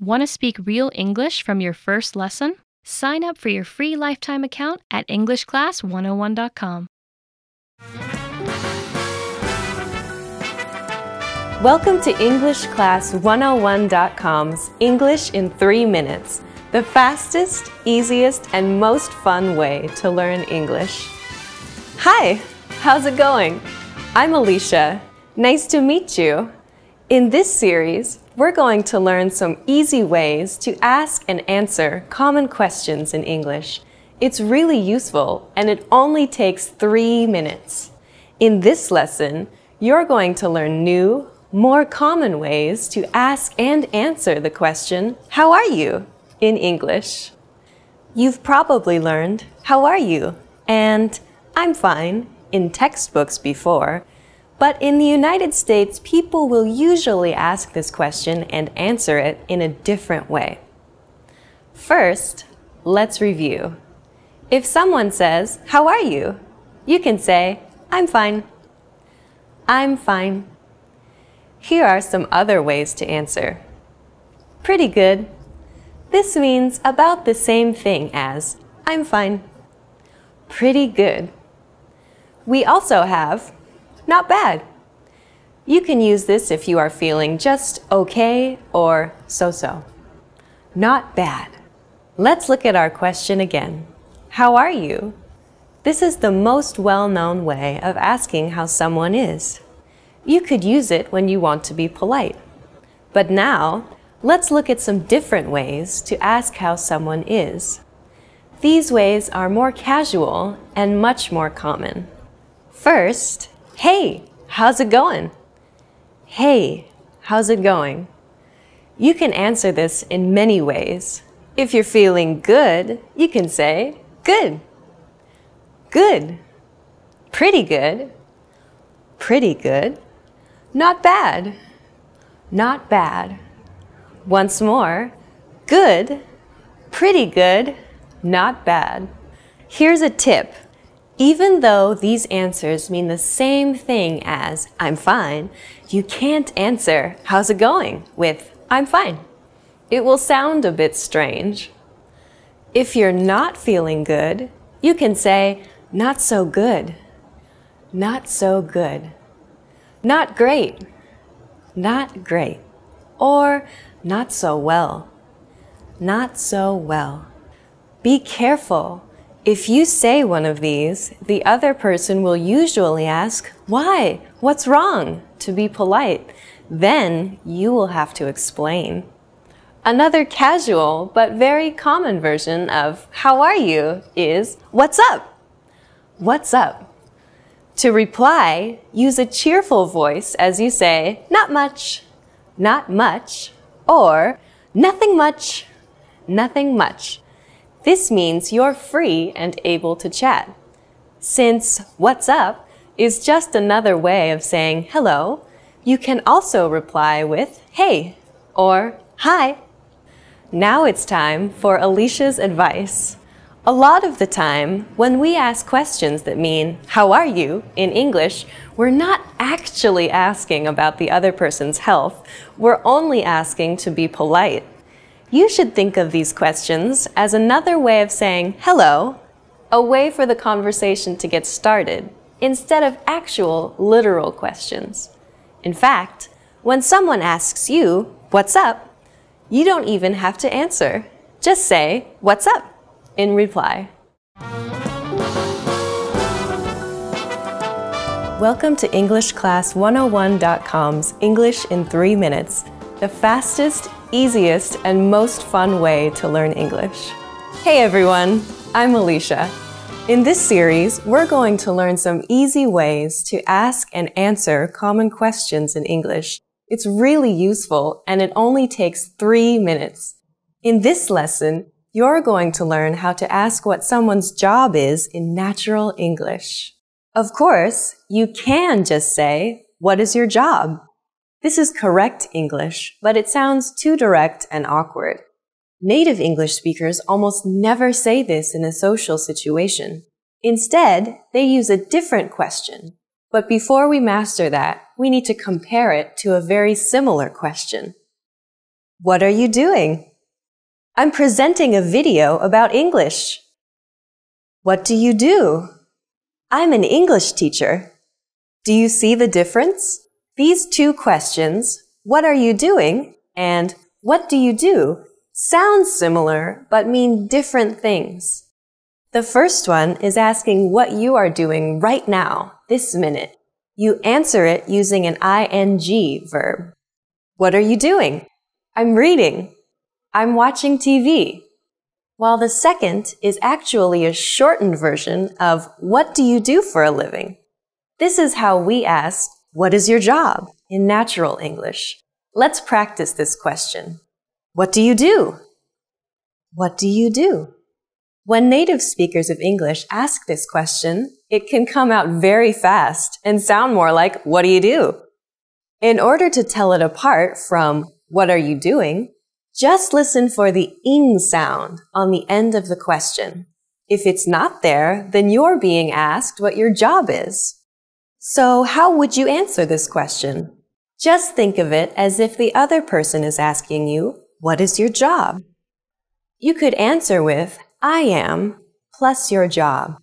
Want to speak real English from your first lesson? Sign up for your free lifetime account at EnglishClass101.com. Welcome to EnglishClass101.com's English in 3 Minutes, the fastest, easiest, and most fun way to learn English. Hi, how's it going? I'm Alicia. Nice to meet you. In this series, we're going to learn some easy ways to ask and answer common questions in English. It's really useful and it only takes three minutes. In this lesson, you're going to learn new, more common ways to ask and answer the question, How are you? in English. You've probably learned, How are you? and I'm fine in textbooks before. But in the United States, people will usually ask this question and answer it in a different way. First, let's review. If someone says, How are you? you can say, I'm fine. I'm fine. Here are some other ways to answer. Pretty good. This means about the same thing as, I'm fine. Pretty good. We also have not bad. You can use this if you are feeling just okay or so-so. Not bad. Let's look at our question again. How are you? This is the most well-known way of asking how someone is. You could use it when you want to be polite. But now, let's look at some different ways to ask how someone is. These ways are more casual and much more common. First, Hey, how's it going? Hey, how's it going? You can answer this in many ways. If you're feeling good, you can say, good. Good. Pretty good. Pretty good. Not bad. Not bad. Once more, good. Pretty good. Not bad. Here's a tip. Even though these answers mean the same thing as I'm fine, you can't answer how's it going with I'm fine. It will sound a bit strange. If you're not feeling good, you can say not so good, not so good, not great, not great, or not so well, not so well. Be careful if you say one of these, the other person will usually ask, Why? What's wrong? to be polite. Then you will have to explain. Another casual but very common version of How are you? is What's up? What's up? To reply, use a cheerful voice as you say, Not much, not much, or Nothing much, nothing much. This means you're free and able to chat. Since what's up is just another way of saying hello, you can also reply with hey or hi. Now it's time for Alicia's advice. A lot of the time, when we ask questions that mean, How are you? in English, we're not actually asking about the other person's health. We're only asking to be polite. You should think of these questions as another way of saying hello, a way for the conversation to get started, instead of actual literal questions. In fact, when someone asks you, what's up, you don't even have to answer. Just say, what's up, in reply. Welcome to EnglishClass101.com's English in 3 Minutes, the fastest, easiest, and most fun way to learn English. Hey everyone, I'm Alicia. In this series, we're going to learn some easy ways to ask and answer common questions in English. It's really useful and it only takes three minutes. In this lesson, you're going to learn how to ask what someone's job is in natural English. Of course, you can just say, what is your job? This is correct English, but it sounds too direct and awkward. Native English speakers almost never say this in a social situation. Instead, they use a different question. But before we master that, we need to compare it to a very similar question. What are you doing? I'm presenting a video about English. What do you do? I'm an English teacher. Do you see the difference? These two questions, what are you doing? And what do you do? sound similar but mean different things. The first one is asking what you are doing right now, this minute. You answer it using an ing verb. What are you doing? I'm reading. I'm watching TV. While the second is actually a shortened version of what do you do for a living? This is how we ask, what is your job in natural English? Let's practice this question. What do you do? What do you do? When native speakers of English ask this question, it can come out very fast and sound more like, what do you do? In order to tell it apart from, what are you doing? Just listen for the ing sound on the end of the question. If it's not there, then you're being asked what your job is. So how would you answer this question? Just think of it as if the other person is asking you, what is your job? You could answer with, I am, plus your job.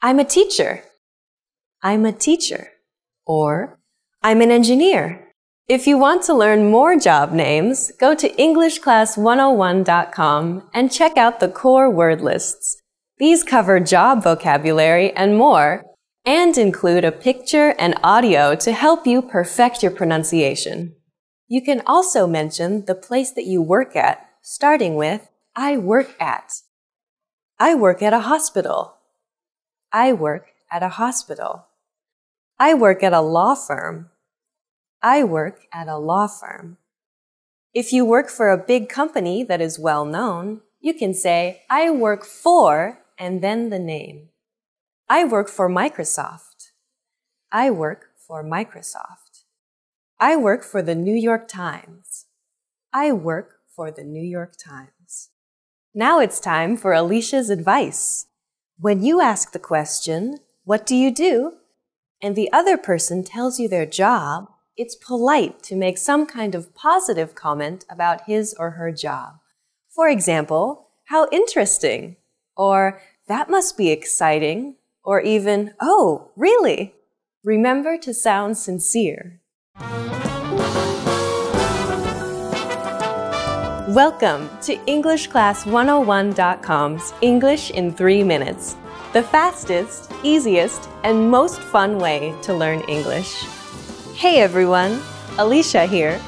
I'm a teacher. I'm a teacher. Or, I'm an engineer. If you want to learn more job names, go to EnglishClass101.com and check out the core word lists. These cover job vocabulary and more, and include a picture and audio to help you perfect your pronunciation. You can also mention the place that you work at, starting with I work at. I work at a hospital. I work at a hospital. I work at a law firm. I work at a law firm. If you work for a big company that is well known, you can say, I work for, and then the name. I work for Microsoft. I work for Microsoft. I work for the New York Times. I work for the New York Times. Now it's time for Alicia's advice. When you ask the question, what do you do? And the other person tells you their job, it's polite to make some kind of positive comment about his or her job. For example, how interesting, or that must be exciting, or even, oh, really? Remember to sound sincere. Welcome to EnglishClass101.com's English in 3 Minutes, the fastest, easiest, and most fun way to learn English. Hey everyone, Alicia here.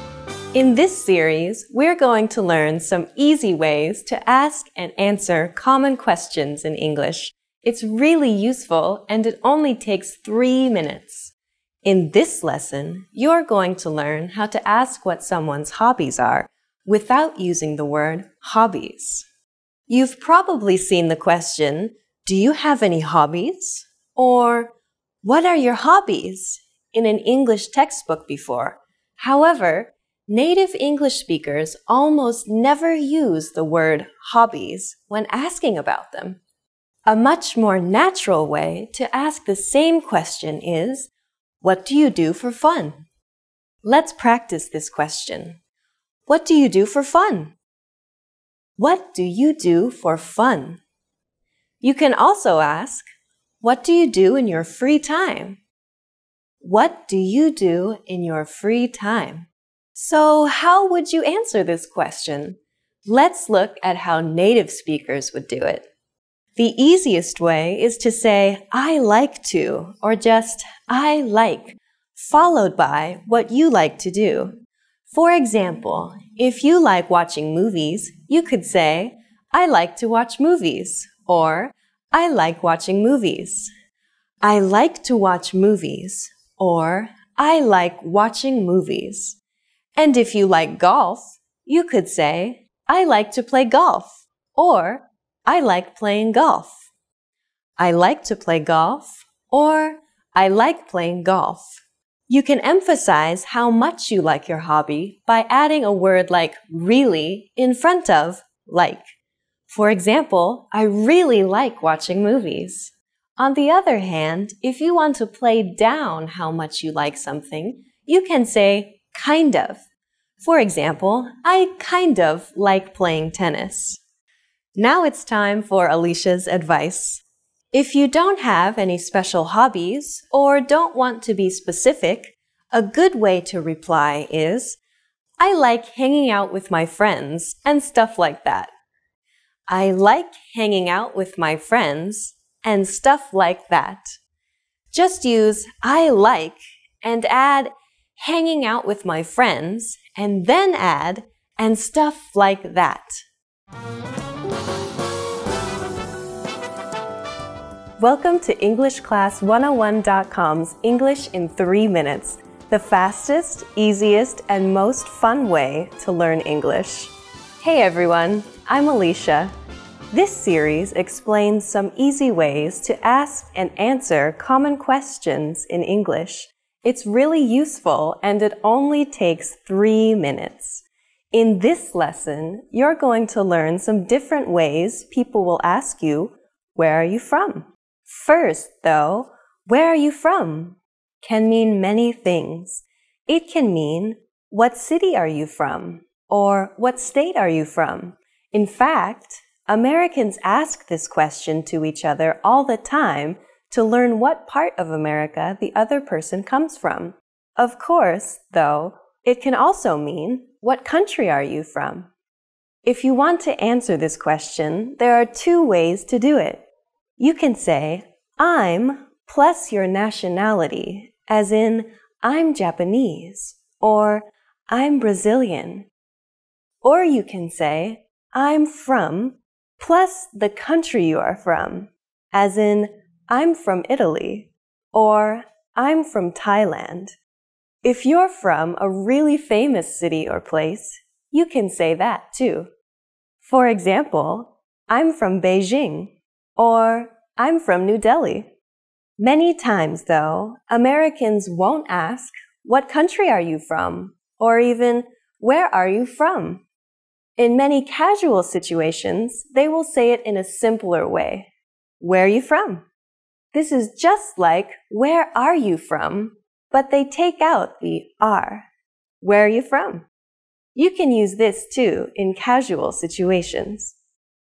In this series, we're going to learn some easy ways to ask and answer common questions in English. It's really useful and it only takes three minutes. In this lesson, you're going to learn how to ask what someone's hobbies are without using the word hobbies. You've probably seen the question, do you have any hobbies? Or, what are your hobbies? in an English textbook before. However, native English speakers almost never use the word hobbies when asking about them. A much more natural way to ask the same question is, what do you do for fun? Let's practice this question. What do you do for fun? What do you do for fun? You can also ask, What do you do in your free time? What do you do in your free time? So, how would you answer this question? Let's look at how native speakers would do it. The easiest way is to say, I like to, or just, I like, followed by what you like to do. For example, if you like watching movies, you could say, I like to watch movies, or I like watching movies. I like to watch movies, or I like watching movies. And if you like golf, you could say, I like to play golf, or I like playing golf. I like to play golf, or I like playing golf. You can emphasize how much you like your hobby by adding a word like really in front of like. For example, I really like watching movies. On the other hand, if you want to play down how much you like something, you can say kind of. For example, I kind of like playing tennis. Now it's time for Alicia's advice. If you don't have any special hobbies or don't want to be specific, a good way to reply is, I like hanging out with my friends and stuff like that. I like hanging out with my friends and stuff like that. Just use I like and add hanging out with my friends and then add and stuff like that. Welcome to EnglishClass101.com's English in 3 Minutes, the fastest, easiest, and most fun way to learn English. Hey everyone, I'm Alicia. This series explains some easy ways to ask and answer common questions in English. It's really useful and it only takes 3 minutes. In this lesson, you're going to learn some different ways people will ask you, Where are you from? First, though, where are you from can mean many things. It can mean, what city are you from? Or what state are you from? In fact, Americans ask this question to each other all the time to learn what part of America the other person comes from. Of course, though, it can also mean, what country are you from? If you want to answer this question, there are two ways to do it. You can say, I'm plus your nationality, as in, I'm Japanese, or I'm Brazilian. Or you can say, I'm from plus the country you are from, as in, I'm from Italy, or I'm from Thailand. If you're from a really famous city or place, you can say that too. For example, I'm from Beijing, or I'm from New Delhi. Many times, though, Americans won't ask, What country are you from? or even, Where are you from? In many casual situations, they will say it in a simpler way. Where are you from? This is just like, Where are you from? But they take out the are. Where are you from? You can use this too in casual situations.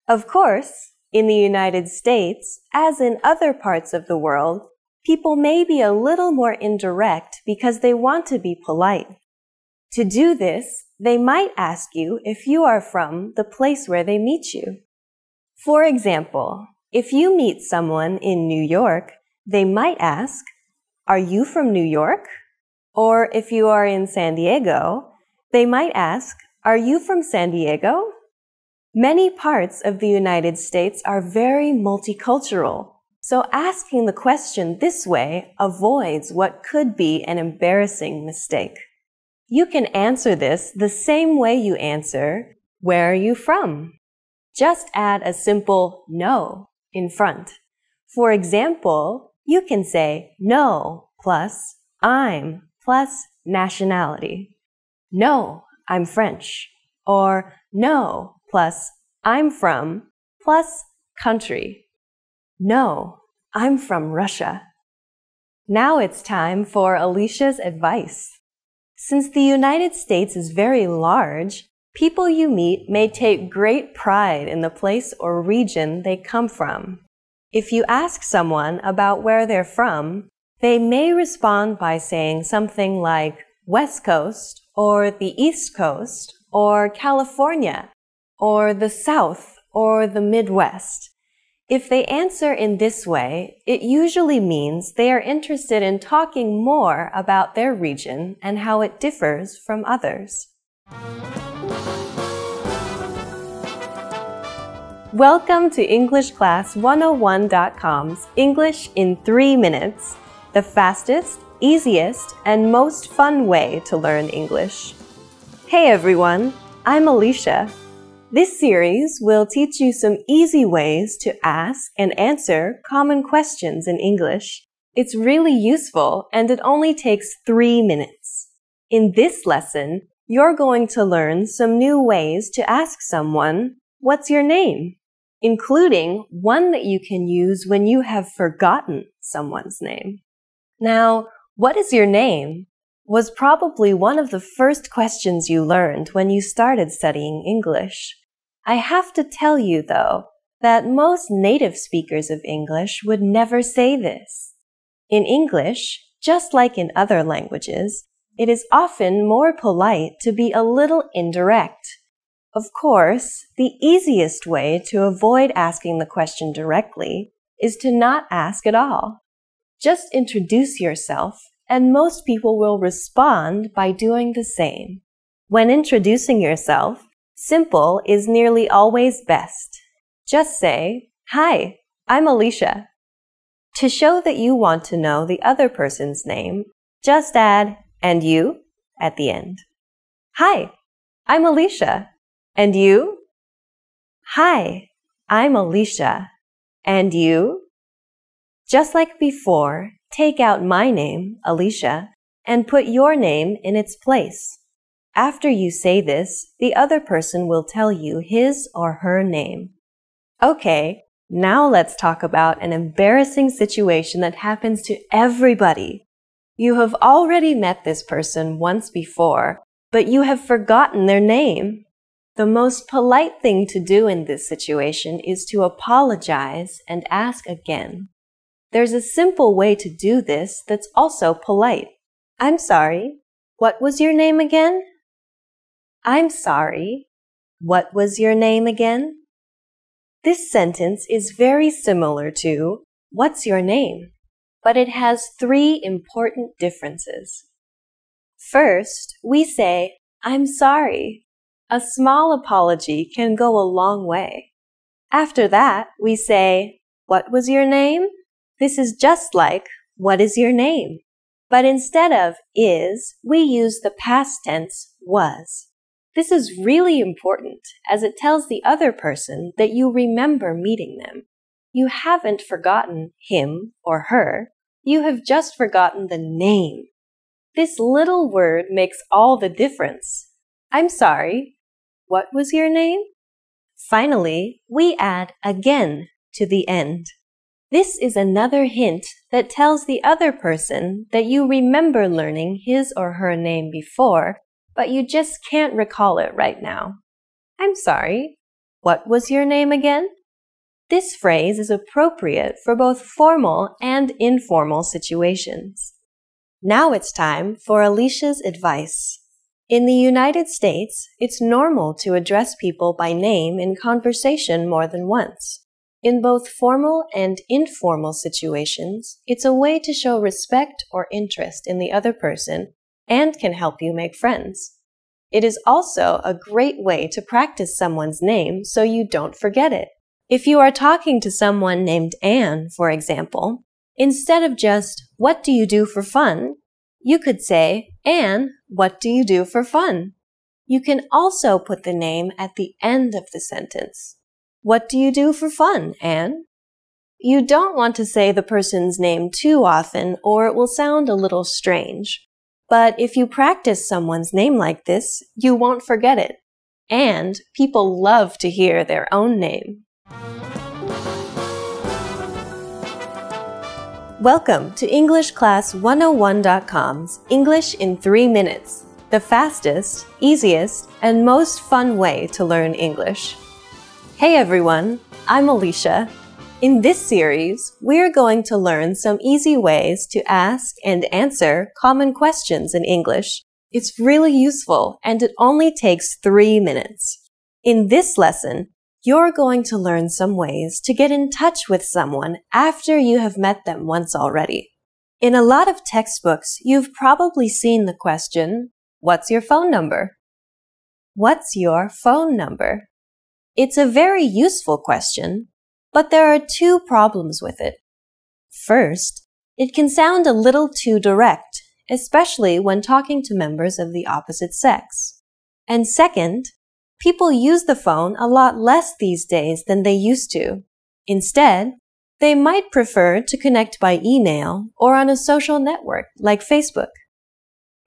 Of course, in the United States, as in other parts of the world, people may be a little more indirect because they want to be polite. To do this, they might ask you if you are from the place where they meet you. For example, if you meet someone in New York, they might ask, Are you from New York? Or if you are in San Diego, they might ask, Are you from San Diego? Many parts of the United States are very multicultural, so asking the question this way avoids what could be an embarrassing mistake. You can answer this the same way you answer, Where are you from? Just add a simple no in front. For example, you can say no plus I'm plus nationality. No, I'm French. Or no, plus I'm from plus country. No, I'm from Russia. Now it's time for Alicia's advice. Since the United States is very large, people you meet may take great pride in the place or region they come from. If you ask someone about where they're from, they may respond by saying something like West Coast or the East Coast or California or the South or the Midwest. If they answer in this way, it usually means they are interested in talking more about their region and how it differs from others. Welcome to EnglishClass101.com's English in 3 Minutes, the fastest, easiest, and most fun way to learn English. Hey everyone, I'm Alicia. This series will teach you some easy ways to ask and answer common questions in English. It's really useful and it only takes three minutes. In this lesson, you're going to learn some new ways to ask someone, what's your name? Including one that you can use when you have forgotten someone's name. Now, what is your name? was probably one of the first questions you learned when you started studying English. I have to tell you, though, that most native speakers of English would never say this. In English, just like in other languages, it is often more polite to be a little indirect. Of course, the easiest way to avoid asking the question directly is to not ask at all. Just introduce yourself, and most people will respond by doing the same. When introducing yourself, simple is nearly always best. Just say, Hi, I'm Alicia. To show that you want to know the other person's name, just add, and you at the end. Hi, I'm Alicia. And you? Hi, I'm Alicia. And you? Just like before, take out my name, Alicia, and put your name in its place. After you say this, the other person will tell you his or her name. Okay, now let's talk about an embarrassing situation that happens to everybody. You have already met this person once before, but you have forgotten their name. The most polite thing to do in this situation is to apologize and ask again. There's a simple way to do this that's also polite. I'm sorry. What was your name again? I'm sorry. What was your name again? This sentence is very similar to, What's your name? But it has three important differences. First, we say, I'm sorry. A small apology can go a long way. After that, we say, What was your name? This is just like, What is your name? But instead of is, we use the past tense was. This is really important as it tells the other person that you remember meeting them. You haven't forgotten him or her. You have just forgotten the name. This little word makes all the difference. I'm sorry. What was your name? Finally, we add again to the end. This is another hint that tells the other person that you remember learning his or her name before but you just can't recall it right now. I'm sorry. What was your name again? This phrase is appropriate for both formal and informal situations. Now it's time for Alicia's advice. In the United States, it's normal to address people by name in conversation more than once. In both formal and informal situations, it's a way to show respect or interest in the other person and can help you make friends. It is also a great way to practice someone's name so you don't forget it. If you are talking to someone named Anne, for example, instead of just, what do you do for fun? You could say, Anne, what do you do for fun? You can also put the name at the end of the sentence. What do you do for fun, Anne? You don't want to say the person's name too often or it will sound a little strange. But if you practice someone's name like this, you won't forget it. And people love to hear their own name. Welcome to EnglishClass101.com's English in 3 Minutes, the fastest, easiest, and most fun way to learn English. Hey everyone, I'm Alicia, in this series, we're going to learn some easy ways to ask and answer common questions in English. It's really useful and it only takes three minutes. In this lesson, you're going to learn some ways to get in touch with someone after you have met them once already. In a lot of textbooks, you've probably seen the question, What's your phone number? What's your phone number? It's a very useful question but there are two problems with it. First, it can sound a little too direct, especially when talking to members of the opposite sex. And second, people use the phone a lot less these days than they used to. Instead, they might prefer to connect by email or on a social network like Facebook.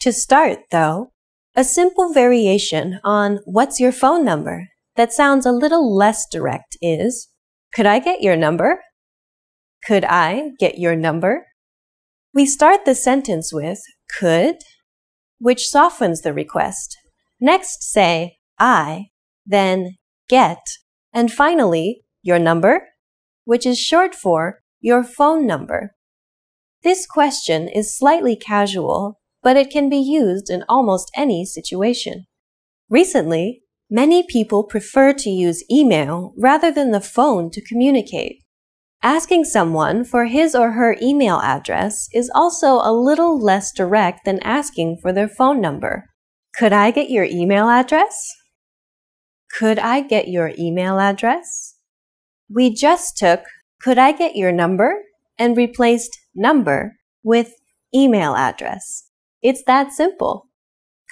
To start, though, a simple variation on what's your phone number that sounds a little less direct is could I get your number? Could I get your number? We start the sentence with could which softens the request. Next, say I, then get, and finally, your number, which is short for your phone number. This question is slightly casual, but it can be used in almost any situation. Recently, many people prefer to use email rather than the phone to communicate. Asking someone for his or her email address is also a little less direct than asking for their phone number. Could I get your email address? Could I get your email address? We just took could I get your number and replaced number with email address. It's that simple.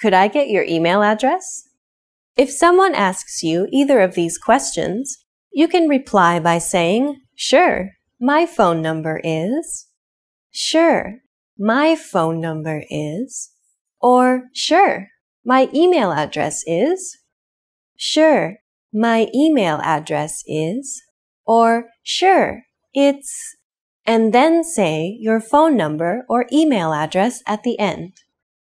Could I get your email address? If someone asks you either of these questions, you can reply by saying, Sure, my phone number is. Sure, my phone number is. Or, Sure, my email address is. Sure, my email address is. Or, Sure, it's. And then say your phone number or email address at the end.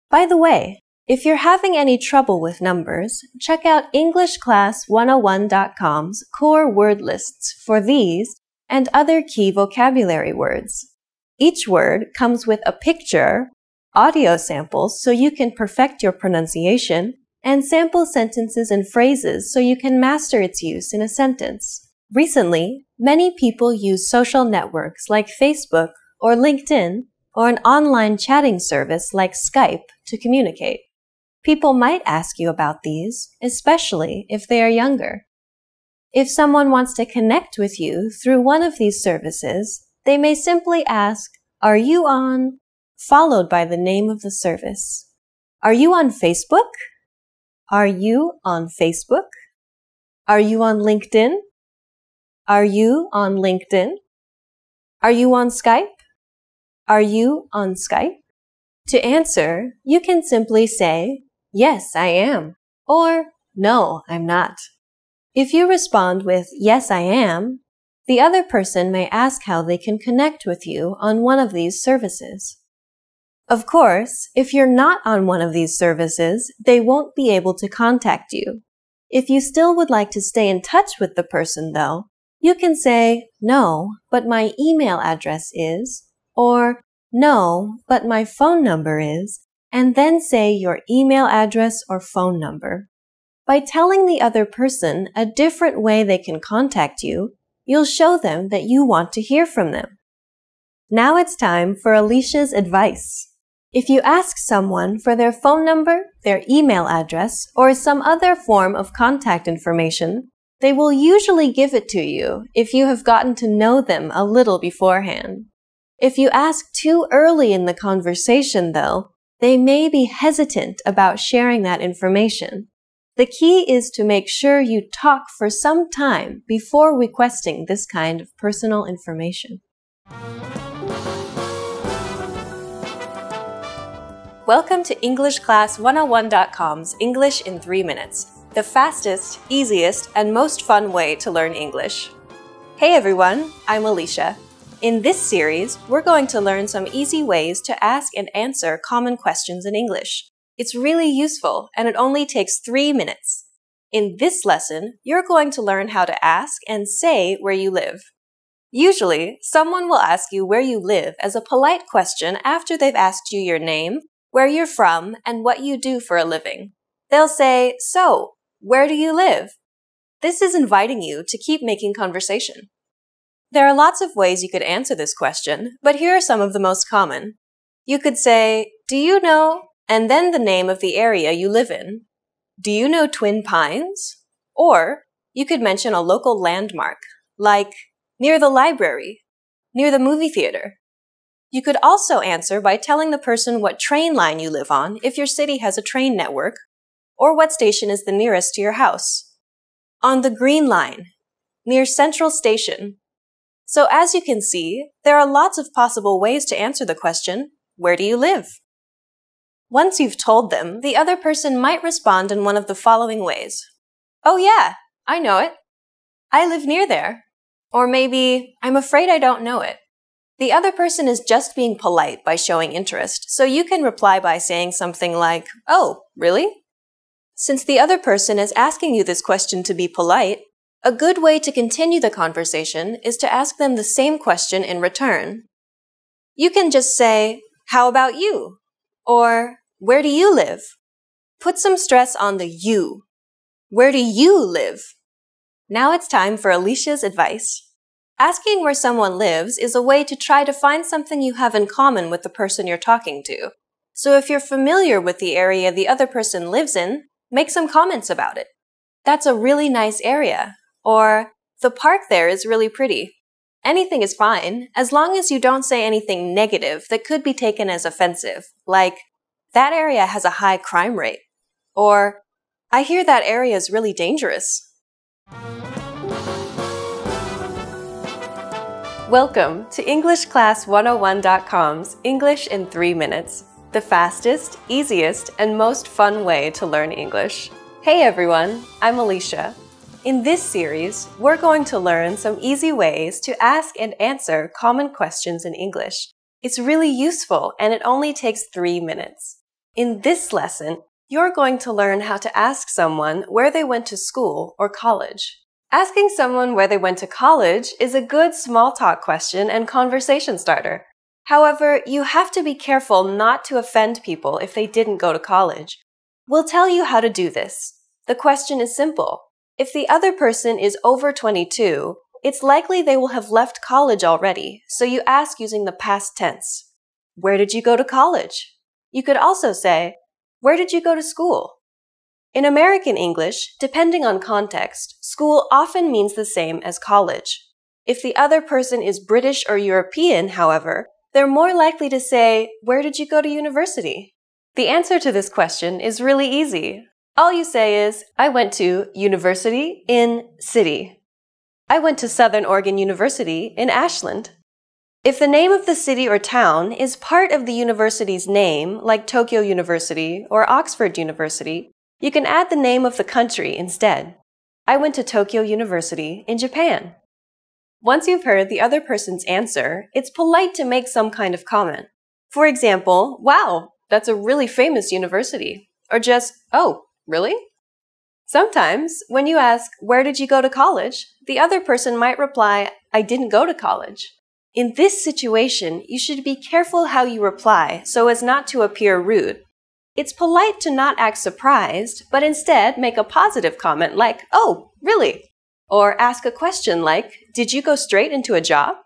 By the way, if you're having any trouble with numbers, check out EnglishClass101.com's core word lists for these and other key vocabulary words. Each word comes with a picture, audio samples so you can perfect your pronunciation, and sample sentences and phrases so you can master its use in a sentence. Recently, many people use social networks like Facebook or LinkedIn or an online chatting service like Skype to communicate. People might ask you about these, especially if they are younger. If someone wants to connect with you through one of these services, they may simply ask, Are you on? followed by the name of the service. Are you on Facebook? Are you on Facebook? Are you on LinkedIn? Are you on LinkedIn? Are you on Skype? Are you on Skype? To answer, you can simply say, Yes, I am. Or, No, I'm not. If you respond with, Yes, I am, the other person may ask how they can connect with you on one of these services. Of course, if you're not on one of these services, they won't be able to contact you. If you still would like to stay in touch with the person, though, you can say, No, but my email address is, or No, but my phone number is, and then say your email address or phone number. By telling the other person a different way they can contact you, you'll show them that you want to hear from them. Now it's time for Alicia's advice. If you ask someone for their phone number, their email address, or some other form of contact information, they will usually give it to you if you have gotten to know them a little beforehand. If you ask too early in the conversation, though, they may be hesitant about sharing that information. The key is to make sure you talk for some time before requesting this kind of personal information. Welcome to EnglishClass101.com's English in 3 Minutes, the fastest, easiest, and most fun way to learn English. Hey everyone, I'm Alicia. In this series, we're going to learn some easy ways to ask and answer common questions in English. It's really useful and it only takes three minutes. In this lesson, you're going to learn how to ask and say where you live. Usually, someone will ask you where you live as a polite question after they've asked you your name, where you're from, and what you do for a living. They'll say, So, where do you live? This is inviting you to keep making conversation. There are lots of ways you could answer this question, but here are some of the most common. You could say, Do you know? and then the name of the area you live in. Do you know Twin Pines? Or you could mention a local landmark, like near the library, near the movie theater. You could also answer by telling the person what train line you live on if your city has a train network, or what station is the nearest to your house. On the Green Line, near Central Station, so as you can see, there are lots of possible ways to answer the question, where do you live? Once you've told them, the other person might respond in one of the following ways. Oh yeah, I know it. I live near there. Or maybe, I'm afraid I don't know it. The other person is just being polite by showing interest, so you can reply by saying something like, Oh, really? Since the other person is asking you this question to be polite, a good way to continue the conversation is to ask them the same question in return. You can just say, How about you? Or, Where do you live? Put some stress on the you. Where do you live? Now it's time for Alicia's advice. Asking where someone lives is a way to try to find something you have in common with the person you're talking to. So if you're familiar with the area the other person lives in, make some comments about it. That's a really nice area. Or, the park there is really pretty. Anything is fine, as long as you don't say anything negative that could be taken as offensive, like, that area has a high crime rate. Or, I hear that area is really dangerous. Welcome to EnglishClass101.com's English in 3 Minutes, the fastest, easiest, and most fun way to learn English. Hey everyone, I'm Alicia. In this series, we're going to learn some easy ways to ask and answer common questions in English. It's really useful and it only takes 3 minutes. In this lesson, you're going to learn how to ask someone where they went to school or college. Asking someone where they went to college is a good small talk question and conversation starter. However, you have to be careful not to offend people if they didn't go to college. We'll tell you how to do this. The question is simple. If the other person is over 22, it's likely they will have left college already, so you ask using the past tense. Where did you go to college? You could also say, Where did you go to school? In American English, depending on context, school often means the same as college. If the other person is British or European, however, they're more likely to say, Where did you go to university? The answer to this question is really easy. All you say is, I went to University in City. I went to Southern Oregon University in Ashland. If the name of the city or town is part of the university's name, like Tokyo University or Oxford University, you can add the name of the country instead. I went to Tokyo University in Japan. Once you've heard the other person's answer, it's polite to make some kind of comment. For example, wow, that's a really famous university. Or just, oh, really? Sometimes, when you ask, where did you go to college? The other person might reply, I didn't go to college. In this situation, you should be careful how you reply so as not to appear rude. It's polite to not act surprised, but instead make a positive comment like, oh, really? Or ask a question like, did you go straight into a job?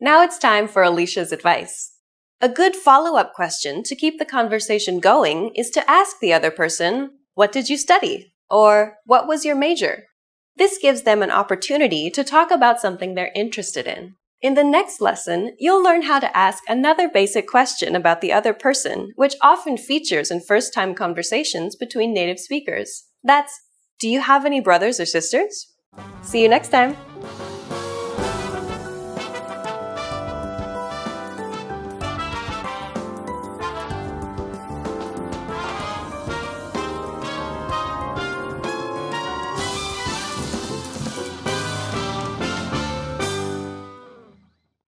Now it's time for Alicia's advice. A good follow up question to keep the conversation going is to ask the other person, what did you study? Or what was your major? This gives them an opportunity to talk about something they're interested in. In the next lesson, you'll learn how to ask another basic question about the other person, which often features in first time conversations between native speakers. That's, do you have any brothers or sisters? See you next time!